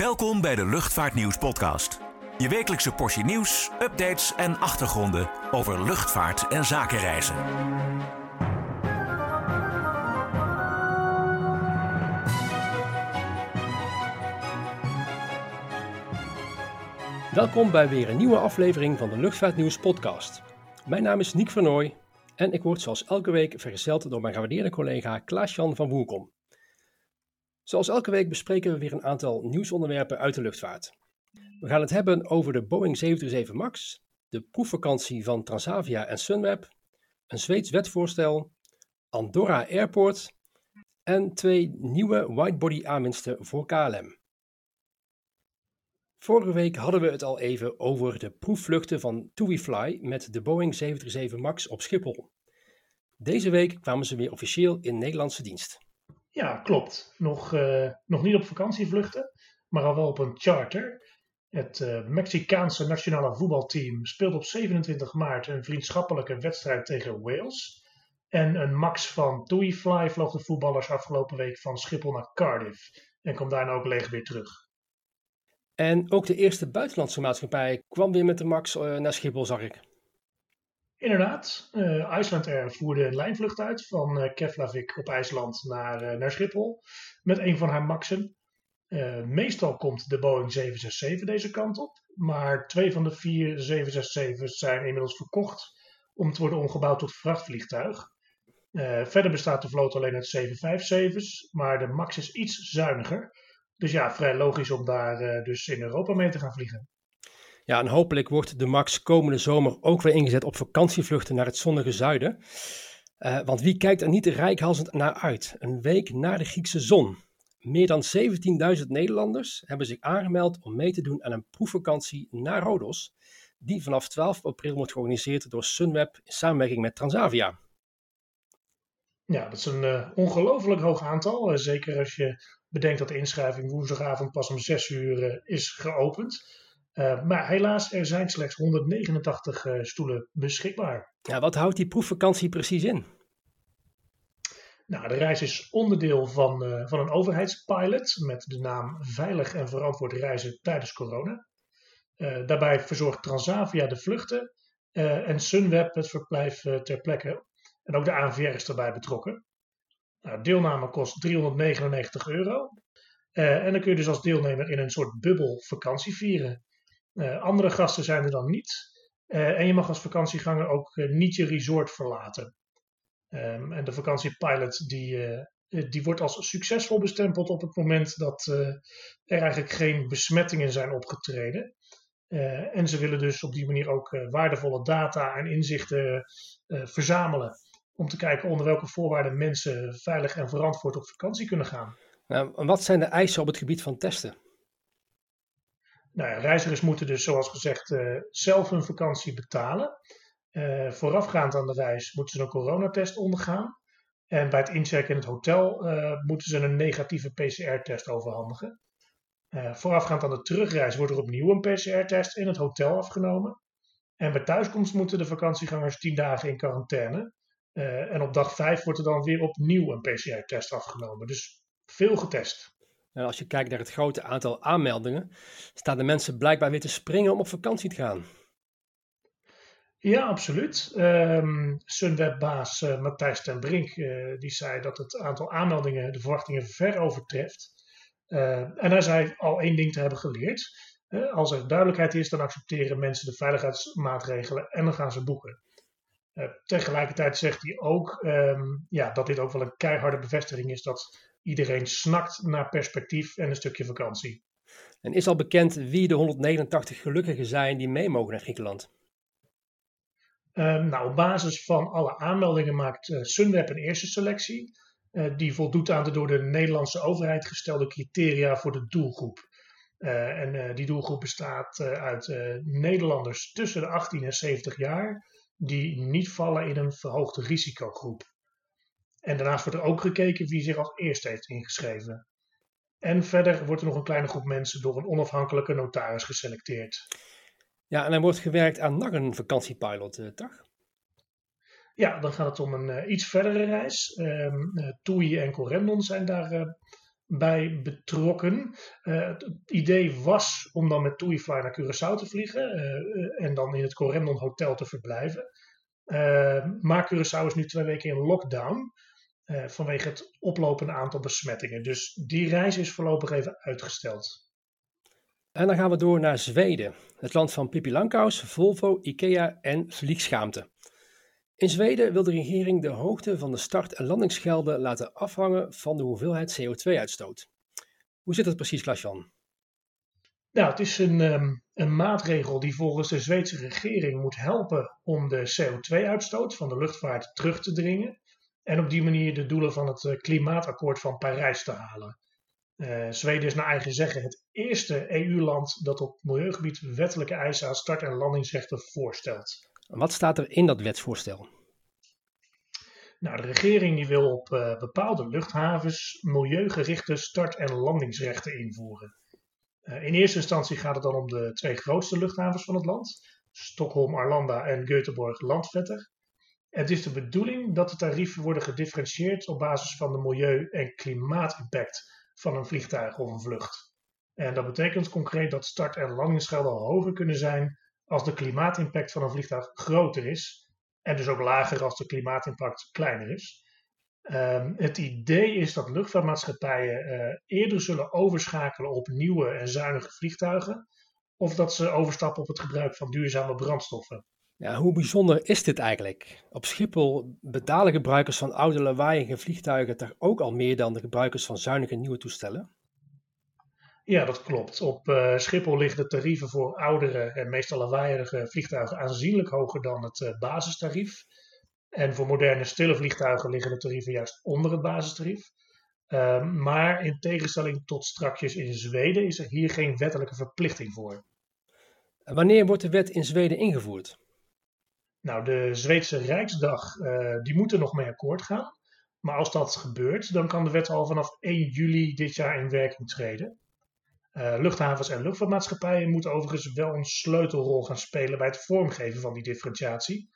Welkom bij de Luchtvaartnieuws podcast. Je wekelijkse portie nieuws, updates en achtergronden over luchtvaart en zakenreizen. Welkom bij weer een nieuwe aflevering van de Luchtvaartnieuws podcast. Mijn naam is Niek van Nooy en ik word zoals elke week vergezeld door mijn gewaardeerde collega Klaas-Jan van Woerkom. Zoals elke week bespreken we weer een aantal nieuwsonderwerpen uit de luchtvaart. We gaan het hebben over de Boeing 737 MAX, de proefvakantie van Transavia en Sunweb, een Zweeds wetvoorstel, Andorra Airport en twee nieuwe widebody aanwinsten voor KLM. Vorige week hadden we het al even over de proefvluchten van TuiFly met de Boeing 737 MAX op Schiphol. Deze week kwamen ze weer officieel in Nederlandse dienst. Ja, klopt. Nog, uh, nog niet op vakantievluchten, maar al wel op een charter. Het uh, Mexicaanse nationale voetbalteam speelt op 27 maart een vriendschappelijke wedstrijd tegen Wales. En een max van TuiFly vloog de voetballers afgelopen week van Schiphol naar Cardiff. En komt daarna ook leeg weer terug. En ook de eerste buitenlandse maatschappij kwam weer met de max uh, naar Schiphol, zag ik. Inderdaad, uh, Iceland Air voerde een lijnvlucht uit van uh, Keflavik op IJsland naar, uh, naar Schiphol met een van haar maxen. meestal komt de Boeing 767 deze kant op, maar twee van de vier 767's zijn inmiddels verkocht om te worden omgebouwd tot vrachtvliegtuig. verder bestaat de vloot alleen uit 757's, maar de max is iets zuiniger. Dus ja, vrij logisch om daar dus in Europa mee te gaan vliegen. Ja, en hopelijk wordt de MAX komende zomer ook weer ingezet op vakantievluchten naar het zonnige zuiden. Uh, want wie kijkt er niet rijkhalsend naar uit? Een week na de Griekse zon. Meer dan 17.000 Nederlanders hebben zich aangemeld om mee te doen aan een proefvakantie naar Rodos, die vanaf 12 april wordt georganiseerd door Sunweb in samenwerking met Transavia. Ja, dat is een uh, ongelooflijk hoog aantal. Uh, zeker als je bedenkt dat de inschrijving woensdagavond pas om 6 uur is geopend. Uh, maar helaas, er zijn slechts 189 uh, stoelen beschikbaar. Ja, wat houdt die proefvakantie precies in? Nou, de reis is onderdeel van, uh, van een overheidspilot met de naam Veilig en Verantwoord Reizen tijdens corona. daarbij verzorgt Transavia de vluchten en Sunweb het verblijf ter plekke. En ook de ANVR is erbij betrokken. Nou, deelname kost 399 euro. en dan kun je dus als deelnemer in een soort bubbel vakantie vieren. Uh, andere gasten zijn er dan niet. Uh, en je mag als vakantieganger ook uh, niet je resort verlaten. Um, en de vakantiepilot die, die wordt als succesvol bestempeld op het moment dat er eigenlijk geen besmettingen zijn opgetreden. en ze willen dus op die manier ook waardevolle data en inzichten verzamelen. Om te kijken onder welke voorwaarden mensen veilig en verantwoord op vakantie kunnen gaan. Nou, wat zijn de eisen op het gebied van testen? Nou reizigers moeten dus, zoals gezegd, uh, zelf hun vakantie betalen. Uh, voorafgaand aan de reis moeten ze een coronatest ondergaan. En bij het inchecken in het hotel uh, moeten ze een negatieve PCR-test overhandigen. voorafgaand aan de terugreis wordt er opnieuw een PCR-test in het hotel afgenomen. En bij thuiskomst moeten de vakantiegangers 10 dagen in quarantaine. en op dag 5 wordt er dan weer opnieuw een PCR-test afgenomen. Dus veel getest. En als je kijkt naar het grote aantal aanmeldingen, staan de mensen blijkbaar weer te springen om op vakantie te gaan. Ja, absoluut. Um, Sunweb-baas Matthijs ten Brink uh, die zei dat het aantal aanmeldingen de verwachtingen ver overtreft. Uh, en hij zei al één ding te hebben geleerd. als er duidelijkheid is, dan accepteren mensen de veiligheidsmaatregelen en dan gaan ze boeken. Tegelijkertijd zegt hij ook um, ja, dat dit ook wel een keiharde bevestiging is dat iedereen snakt naar perspectief en een stukje vakantie. En is al bekend wie de 189 gelukkigen zijn die mee mogen naar Griekenland? Uh, nou, op basis van alle aanmeldingen maakt uh, Sunweb een eerste selectie. Uh, die voldoet aan de door de Nederlandse overheid gestelde criteria voor de doelgroep. Eh, en die doelgroep bestaat uit Nederlanders tussen de 18 en 70 jaar die niet vallen in een verhoogde risicogroep. En daarnaast wordt er ook gekeken wie zich als eerste heeft ingeschreven. En verder wordt er nog een kleine groep mensen door een onafhankelijke notaris geselecteerd. Ja, en er wordt gewerkt aan nog een vakantiepilot, uh, toch? Ja, dan gaat het om een uh, iets verdere reis. Um, uh, Toei en Corendon zijn daar bij betrokken. het idee was om dan met TuiFly naar Curaçao te vliegen en dan in het Corendon Hotel te verblijven. maar Curaçao is nu twee weken in lockdown. vanwege het oplopende aantal besmettingen. Dus die reis is voorlopig even uitgesteld. En dan gaan we door naar Zweden, het land van Pippi Langkous, Volvo, Ikea en vliegschaamte. In Zweden wil de regering de hoogte van de start- en landingsgelden laten afhangen van de hoeveelheid CO2-uitstoot. Hoe zit dat precies, Klasjan? Nou, het is een, ehm, een maatregel die volgens de Zweedse regering moet helpen om de CO2-uitstoot van de luchtvaart terug te dringen en op die manier de doelen van het eh, klimaatakkoord van Parijs te halen. Uh, Zweden is naar eigen zeggen het eerste EU-land dat op milieugebied wettelijke eisen aan start- en landingsrechten voorstelt. Wat staat er in dat wetsvoorstel? Nou, de regering die wil op uh, bepaalde luchthavens milieugerichte start- en landingsrechten invoeren. Uh, in eerste instantie gaat het dan om de twee grootste luchthavens van het land, Stockholm Arlanda en Göteborg Landvetter. Het is de bedoeling dat de tarieven worden gedifferentieerd op basis van de milieu- en klimaatimpact van een vliegtuig of een vlucht. En dat betekent concreet dat start- en landingsgelden hoger kunnen zijn als de klimaatimpact van een vliegtuig groter is. En dus ook lager als de klimaatimpact kleiner is. Um, het idee is dat luchtvaartmaatschappijen uh, eerder zullen overschakelen op nieuwe en zuinige vliegtuigen. Of dat ze overstappen op het gebruik van duurzame brandstoffen. Hoe bijzonder is dit eigenlijk? Op Schiphol betalen gebruikers van oude lawaaiige vliegtuigen toch ook al meer dan de gebruikers van zuinige nieuwe toestellen? Ja, dat klopt. Op uh, Schiphol liggen de tarieven voor oudere en meestal lawaaierige vliegtuigen aanzienlijk hoger dan het uh, basistarief. En voor moderne stille vliegtuigen liggen de tarieven juist onder het basistarief. Uh, maar in tegenstelling tot strakjes in Zweden is er hier geen wettelijke verplichting voor. Wanneer wordt de wet in Zweden ingevoerd? Nou, de Zweedse Rijksdag, uh, die moet er nog mee akkoord gaan. Maar als dat gebeurt, dan kan de wet al vanaf 1 juli dit jaar in werking treden. Uh, luchthavens en luchtvaartmaatschappijen moeten overigens wel een sleutelrol gaan spelen bij het vormgeven van die differentiatie.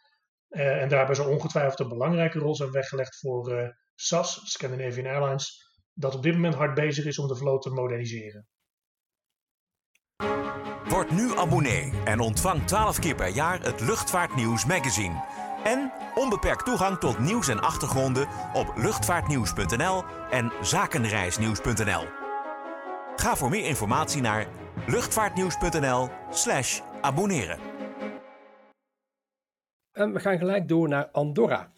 Uh, en daarbij zal ongetwijfeld een belangrijke rol zijn weggelegd voor uh, SAS, Scandinavian Airlines, dat op dit moment hard bezig is om de vloot te moderniseren. Word nu abonnee en ontvang 12 keer per jaar het Luchtvaartnieuws magazine. En onbeperkt toegang tot nieuws en achtergronden op luchtvaartnieuws.nl en zakenreisnieuws.nl. Ga voor meer informatie naar luchtvaartnieuws.nl/slash abonneren. En we gaan gelijk door naar Andorra.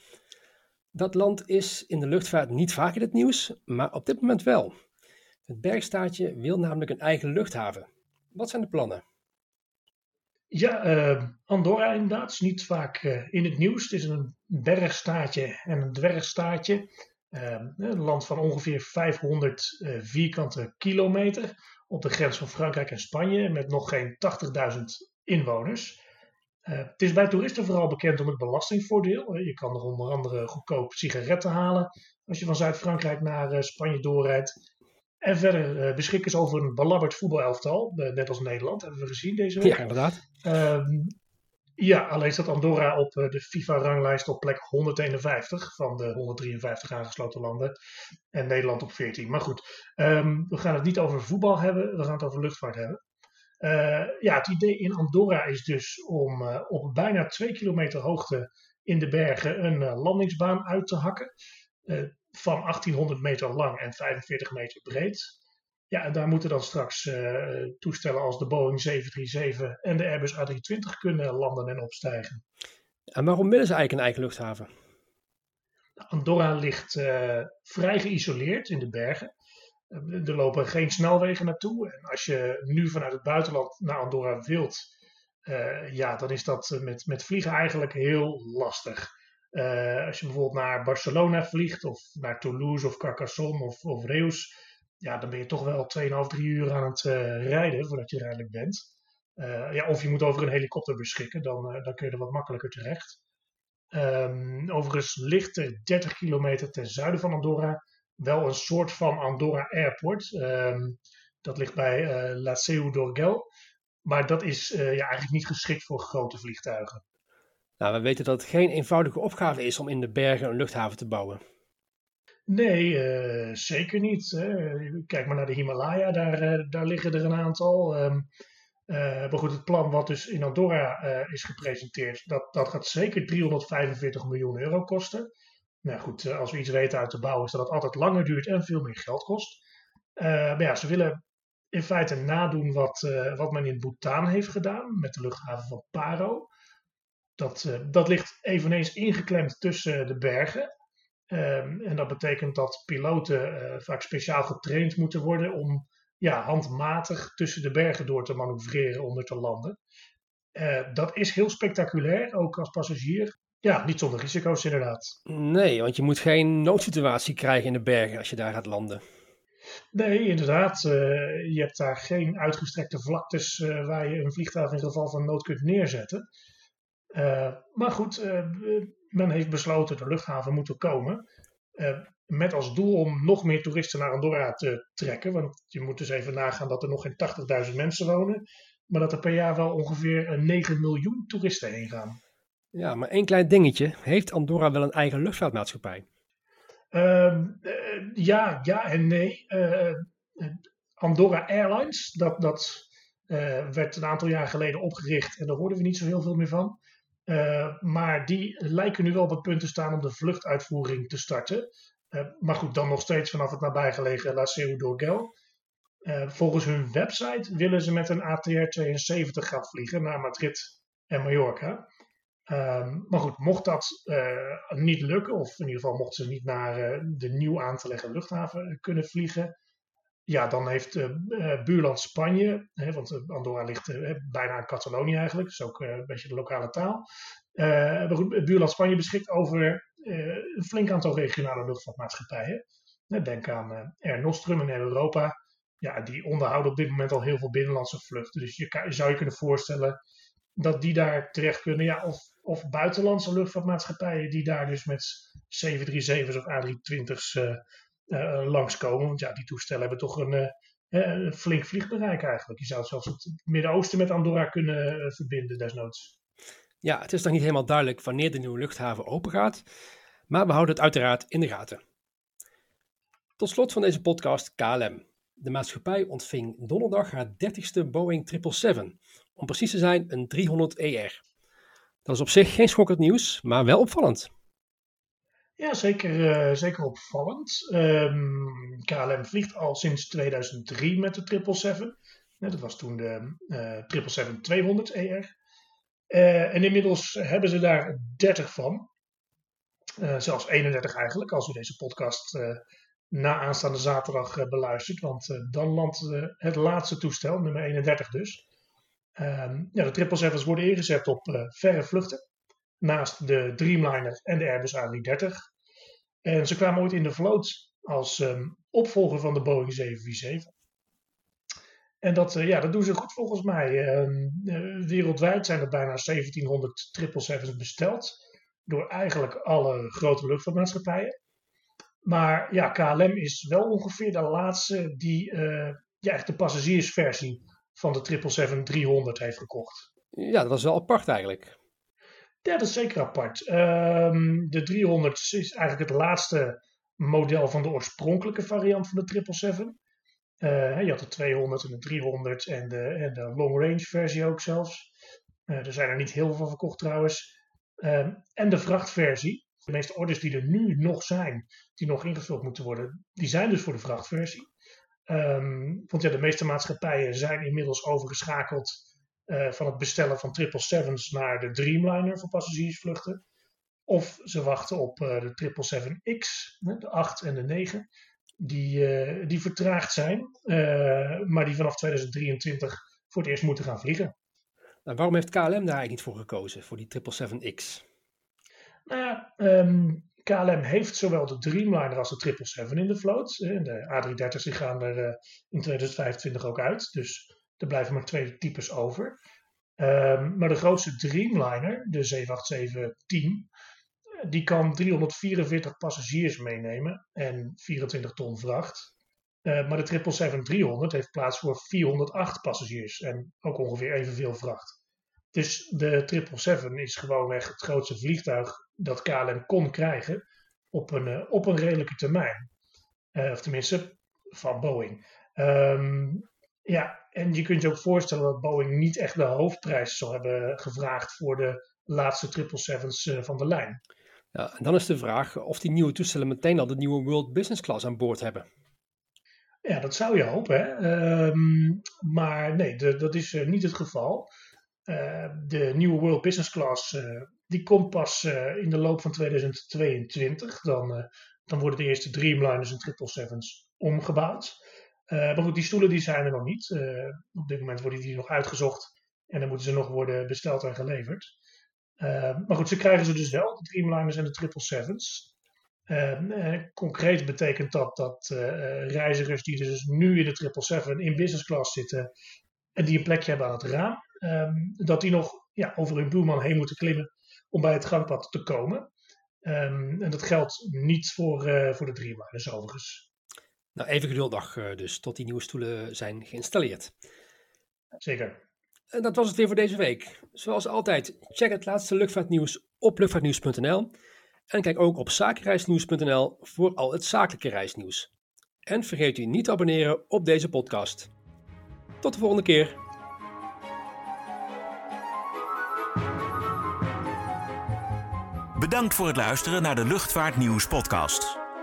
Dat land is in de luchtvaart niet vaak in het nieuws, maar op dit moment wel. Het bergstaatje wil namelijk een eigen luchthaven. Wat zijn de plannen? Ja, uh, Andorra inderdaad is niet vaak uh, in het nieuws. Het is een bergstaatje en een dwergstaatje. Uh, een land van ongeveer 500 uh, vierkante kilometer op de grens van Frankrijk en Spanje met nog geen 80.000 inwoners. Uh, het is bij toeristen vooral bekend om het belastingvoordeel. Je kan er onder andere goedkoop sigaretten halen als je van Zuid-Frankrijk naar uh, Spanje doorrijdt. En verder beschikken ze over een belabberd voetbalelftal, net als Nederland, hebben we gezien deze week. Ja, inderdaad. Um, ja, alleen staat Andorra op de FIFA-ranglijst op plek 151 van de 153 aangesloten landen. En Nederland op 14. Maar goed, um, we gaan het niet over voetbal hebben, we gaan het over luchtvaart hebben. Uh, ja, het idee in Andorra is dus om uh, op bijna 2 kilometer hoogte in de bergen een landingsbaan uit te hakken. van 1800 meter lang en 45 meter breed. Ja, daar moeten dan straks uh, toestellen als de Boeing 737 en de Airbus A320 kunnen landen en opstijgen. En waarom willen ze eigenlijk een eigen luchthaven? Andorra ligt uh, vrij geïsoleerd in de bergen. Uh, er lopen geen snelwegen naartoe. En als je nu vanuit het buitenland naar Andorra wilt, ja, dan is dat met, met vliegen eigenlijk heel lastig. als je bijvoorbeeld naar Barcelona vliegt, of naar Toulouse of Carcassonne of, of Reus, ja, dan ben je toch wel 2,5, 3 uur aan het uh, rijden voordat je er eindelijk bent. Uh, ja, of je moet over een helikopter beschikken, dan, uh, dan kun je er wat makkelijker terecht. Um, overigens ligt er 30 kilometer ten zuiden van Andorra wel een soort van Andorra Airport. Um, dat ligt bij La Seu. Maar dat is ja, eigenlijk niet geschikt voor grote vliegtuigen. Nou, we weten dat het geen eenvoudige opgave is om in de bergen een luchthaven te bouwen. Nee, zeker niet. Hè. Kijk maar naar de Himalaya, daar, daar liggen er een aantal. Um, maar goed, het plan wat dus in Andorra is gepresenteerd, dat, dat gaat zeker 345 miljoen euro kosten. Nou goed, als we iets weten uit de bouw is dat het altijd langer duurt en veel meer geld kost. maar ja, ze willen in feite nadoen wat, wat men in Bhutan heeft gedaan met de luchthaven van Paro. Dat, dat ligt eveneens ingeklemd tussen de bergen. Um, en dat betekent dat piloten uh, vaak speciaal getraind moeten worden om ja, handmatig tussen de bergen door te manoeuvreren onder te landen. dat is heel spectaculair, ook als passagier. Ja, niet zonder risico's inderdaad. Nee, want je moet geen noodsituatie krijgen in de bergen als je daar gaat landen. Nee, inderdaad. Uh, je hebt daar geen uitgestrekte vlaktes uh, waar je een vliegtuig in geval van nood kunt neerzetten. Uh, maar goed, men heeft besloten de luchthaven moet er komen. met als doel om nog meer toeristen naar Andorra te trekken. Want je moet dus even nagaan dat er nog geen 80.000 mensen wonen. Maar dat er per jaar wel ongeveer 9 miljoen toeristen heen gaan. Ja, maar één klein dingetje. Heeft Andorra wel een eigen luchtvaartmaatschappij? Uh, ja, ja en nee. Andorra Airlines, dat, dat werd een aantal jaar geleden opgericht en daar hoorden we niet zo heel veel meer van. Maar die lijken nu wel op het punt te staan om de vluchtuitvoering te starten. maar goed, dan nog steeds vanaf het nabijgelegen La Seu d'Urgell. volgens hun website willen ze met een ATR-72 gaan vliegen naar Madrid en Mallorca. Um, maar goed, mocht dat niet lukken, of in ieder geval mochten ze niet naar de nieuw aan te leggen luchthaven kunnen vliegen, ja, dan heeft uh, buurland Spanje, hè, want Andorra ligt bijna aan Catalonië eigenlijk, is ook een beetje de lokale taal. buurland Spanje beschikt over een flink aantal regionale luchtvaartmaatschappijen. Denk aan Air Nostrum Air Europa. Ja, die onderhouden op dit moment al heel veel binnenlandse vluchten. Dus je, zou je kunnen voorstellen dat die daar terecht kunnen. Ja, of, of buitenlandse luchtvaartmaatschappijen die daar dus met 737's of A320's uh, uh, langskomen. Want ja, die toestellen hebben toch een, uh, een flink vliegbereik eigenlijk. Je zou zelfs het Midden-Oosten met Andorra kunnen verbinden desnoods. Ja, het is nog niet helemaal duidelijk wanneer de nieuwe luchthaven open gaat. Maar we houden het uiteraard in de gaten. Tot slot van deze podcast KLM. De maatschappij ontving donderdag haar 30ste Boeing 777 om precies te zijn een 300ER. Dat is op zich geen schokkend nieuws, maar wel opvallend. Ja, zeker, uh, zeker opvallend. Um, ehm, KLM vliegt al sinds 2003 met de 777. dat was toen de uh, 777-200ER. Uh, en inmiddels hebben ze daar 30 van. Uh, zelfs 31 eigenlijk, als u deze podcast uh, na aanstaande zaterdag beluistert. Want dan landt het laatste toestel, nummer 31 dus. Um, ja, de 777's worden ingezet op verre vluchten. Naast de Dreamliner en de Airbus A330. En ze kwamen ooit in de vloot als um, opvolger van de Boeing 747. En dat, uh, ja, dat doen ze goed volgens mij. Um, uh, wereldwijd zijn er bijna 1700 777's besteld. Door eigenlijk alle grote luchtvaartmaatschappijen. Maar ja, KLM is wel ongeveer de laatste die ja, echt de passagiersversie van de 777-300 heeft gekocht. Ja, dat was wel apart eigenlijk. Ja, dat is zeker apart. Um, de 300 is eigenlijk het laatste model van de oorspronkelijke variant van de 777. Uh, je had de 200 en de 300 en de, en de long range versie ook zelfs. Uh, er zijn er niet heel veel verkocht trouwens. Uh, en de vrachtversie. De meeste orders die er nu nog zijn, die nog ingevuld moeten worden, die zijn dus voor de vrachtversie. Um, want ja, de meeste maatschappijen zijn inmiddels overgeschakeld uh, van het bestellen van 777's naar de Dreamliner voor passagiersvluchten. Of ze wachten op uh, de 777X, de 8 en de 9, die, uh, die vertraagd zijn, maar die vanaf 2023 voor het eerst moeten gaan vliegen. Nou, waarom heeft KLM daar eigenlijk niet voor gekozen, voor die 777X? Nou ja, um, KLM heeft zowel de Dreamliner als de 777 in de vloot. De A330's gaan er eh, in 2025 ook uit. Dus er blijven maar twee types over. Um, maar de grootste Dreamliner, de 787-10, die kan 344 passagiers meenemen en 24 ton vracht. Uh, maar de 777-300 heeft plaats voor 408 passagiers en ook ongeveer evenveel vracht. Dus de 777 is gewoonweg het grootste vliegtuig dat KLM kon krijgen. op een, op een redelijke termijn. of tenminste, van Boeing. Ehm, ja, en je kunt je ook voorstellen dat Boeing niet echt de hoofdprijs zal hebben gevraagd voor de laatste 777's van de lijn. Ja, en dan is de vraag of die nieuwe toestellen meteen al de nieuwe World Business Class aan boord hebben. Ja, dat zou je hopen. Hè? Ehm, maar nee, de, dat is uh, niet het geval. Uh, de nieuwe World Business Class uh, die komt pas in de loop van 2022. Dan, dan worden de eerste Dreamliners en 777's omgebouwd. Maar goed, die stoelen die zijn er nog niet. op dit moment worden die nog uitgezocht. En dan moeten ze nog worden besteld en geleverd. maar goed, ze krijgen ze dus wel, de Dreamliners en de 777's. Ehm, eh, concreet betekent dat dat reizigers die dus nu in de 777 in business class zitten en die een plekje hebben aan het raam, ehm, dat die nog ja, over hun buurman heen moeten klimmen om bij het gangpad te komen. Um, en dat geldt niet voor, voor de Dreamliners overigens. Nou, even geduldig dus, tot die nieuwe stoelen zijn geïnstalleerd. Zeker. En dat was het weer voor deze week. Zoals altijd, check het laatste luchtvaartnieuws op luchtvaartnieuws.nl. En kijk ook op zakenreisnieuws.nl voor al het zakelijke reisnieuws. En vergeet u niet te abonneren op deze podcast. Tot de volgende keer. Bedankt voor het luisteren naar de Luchtvaartnieuws podcast.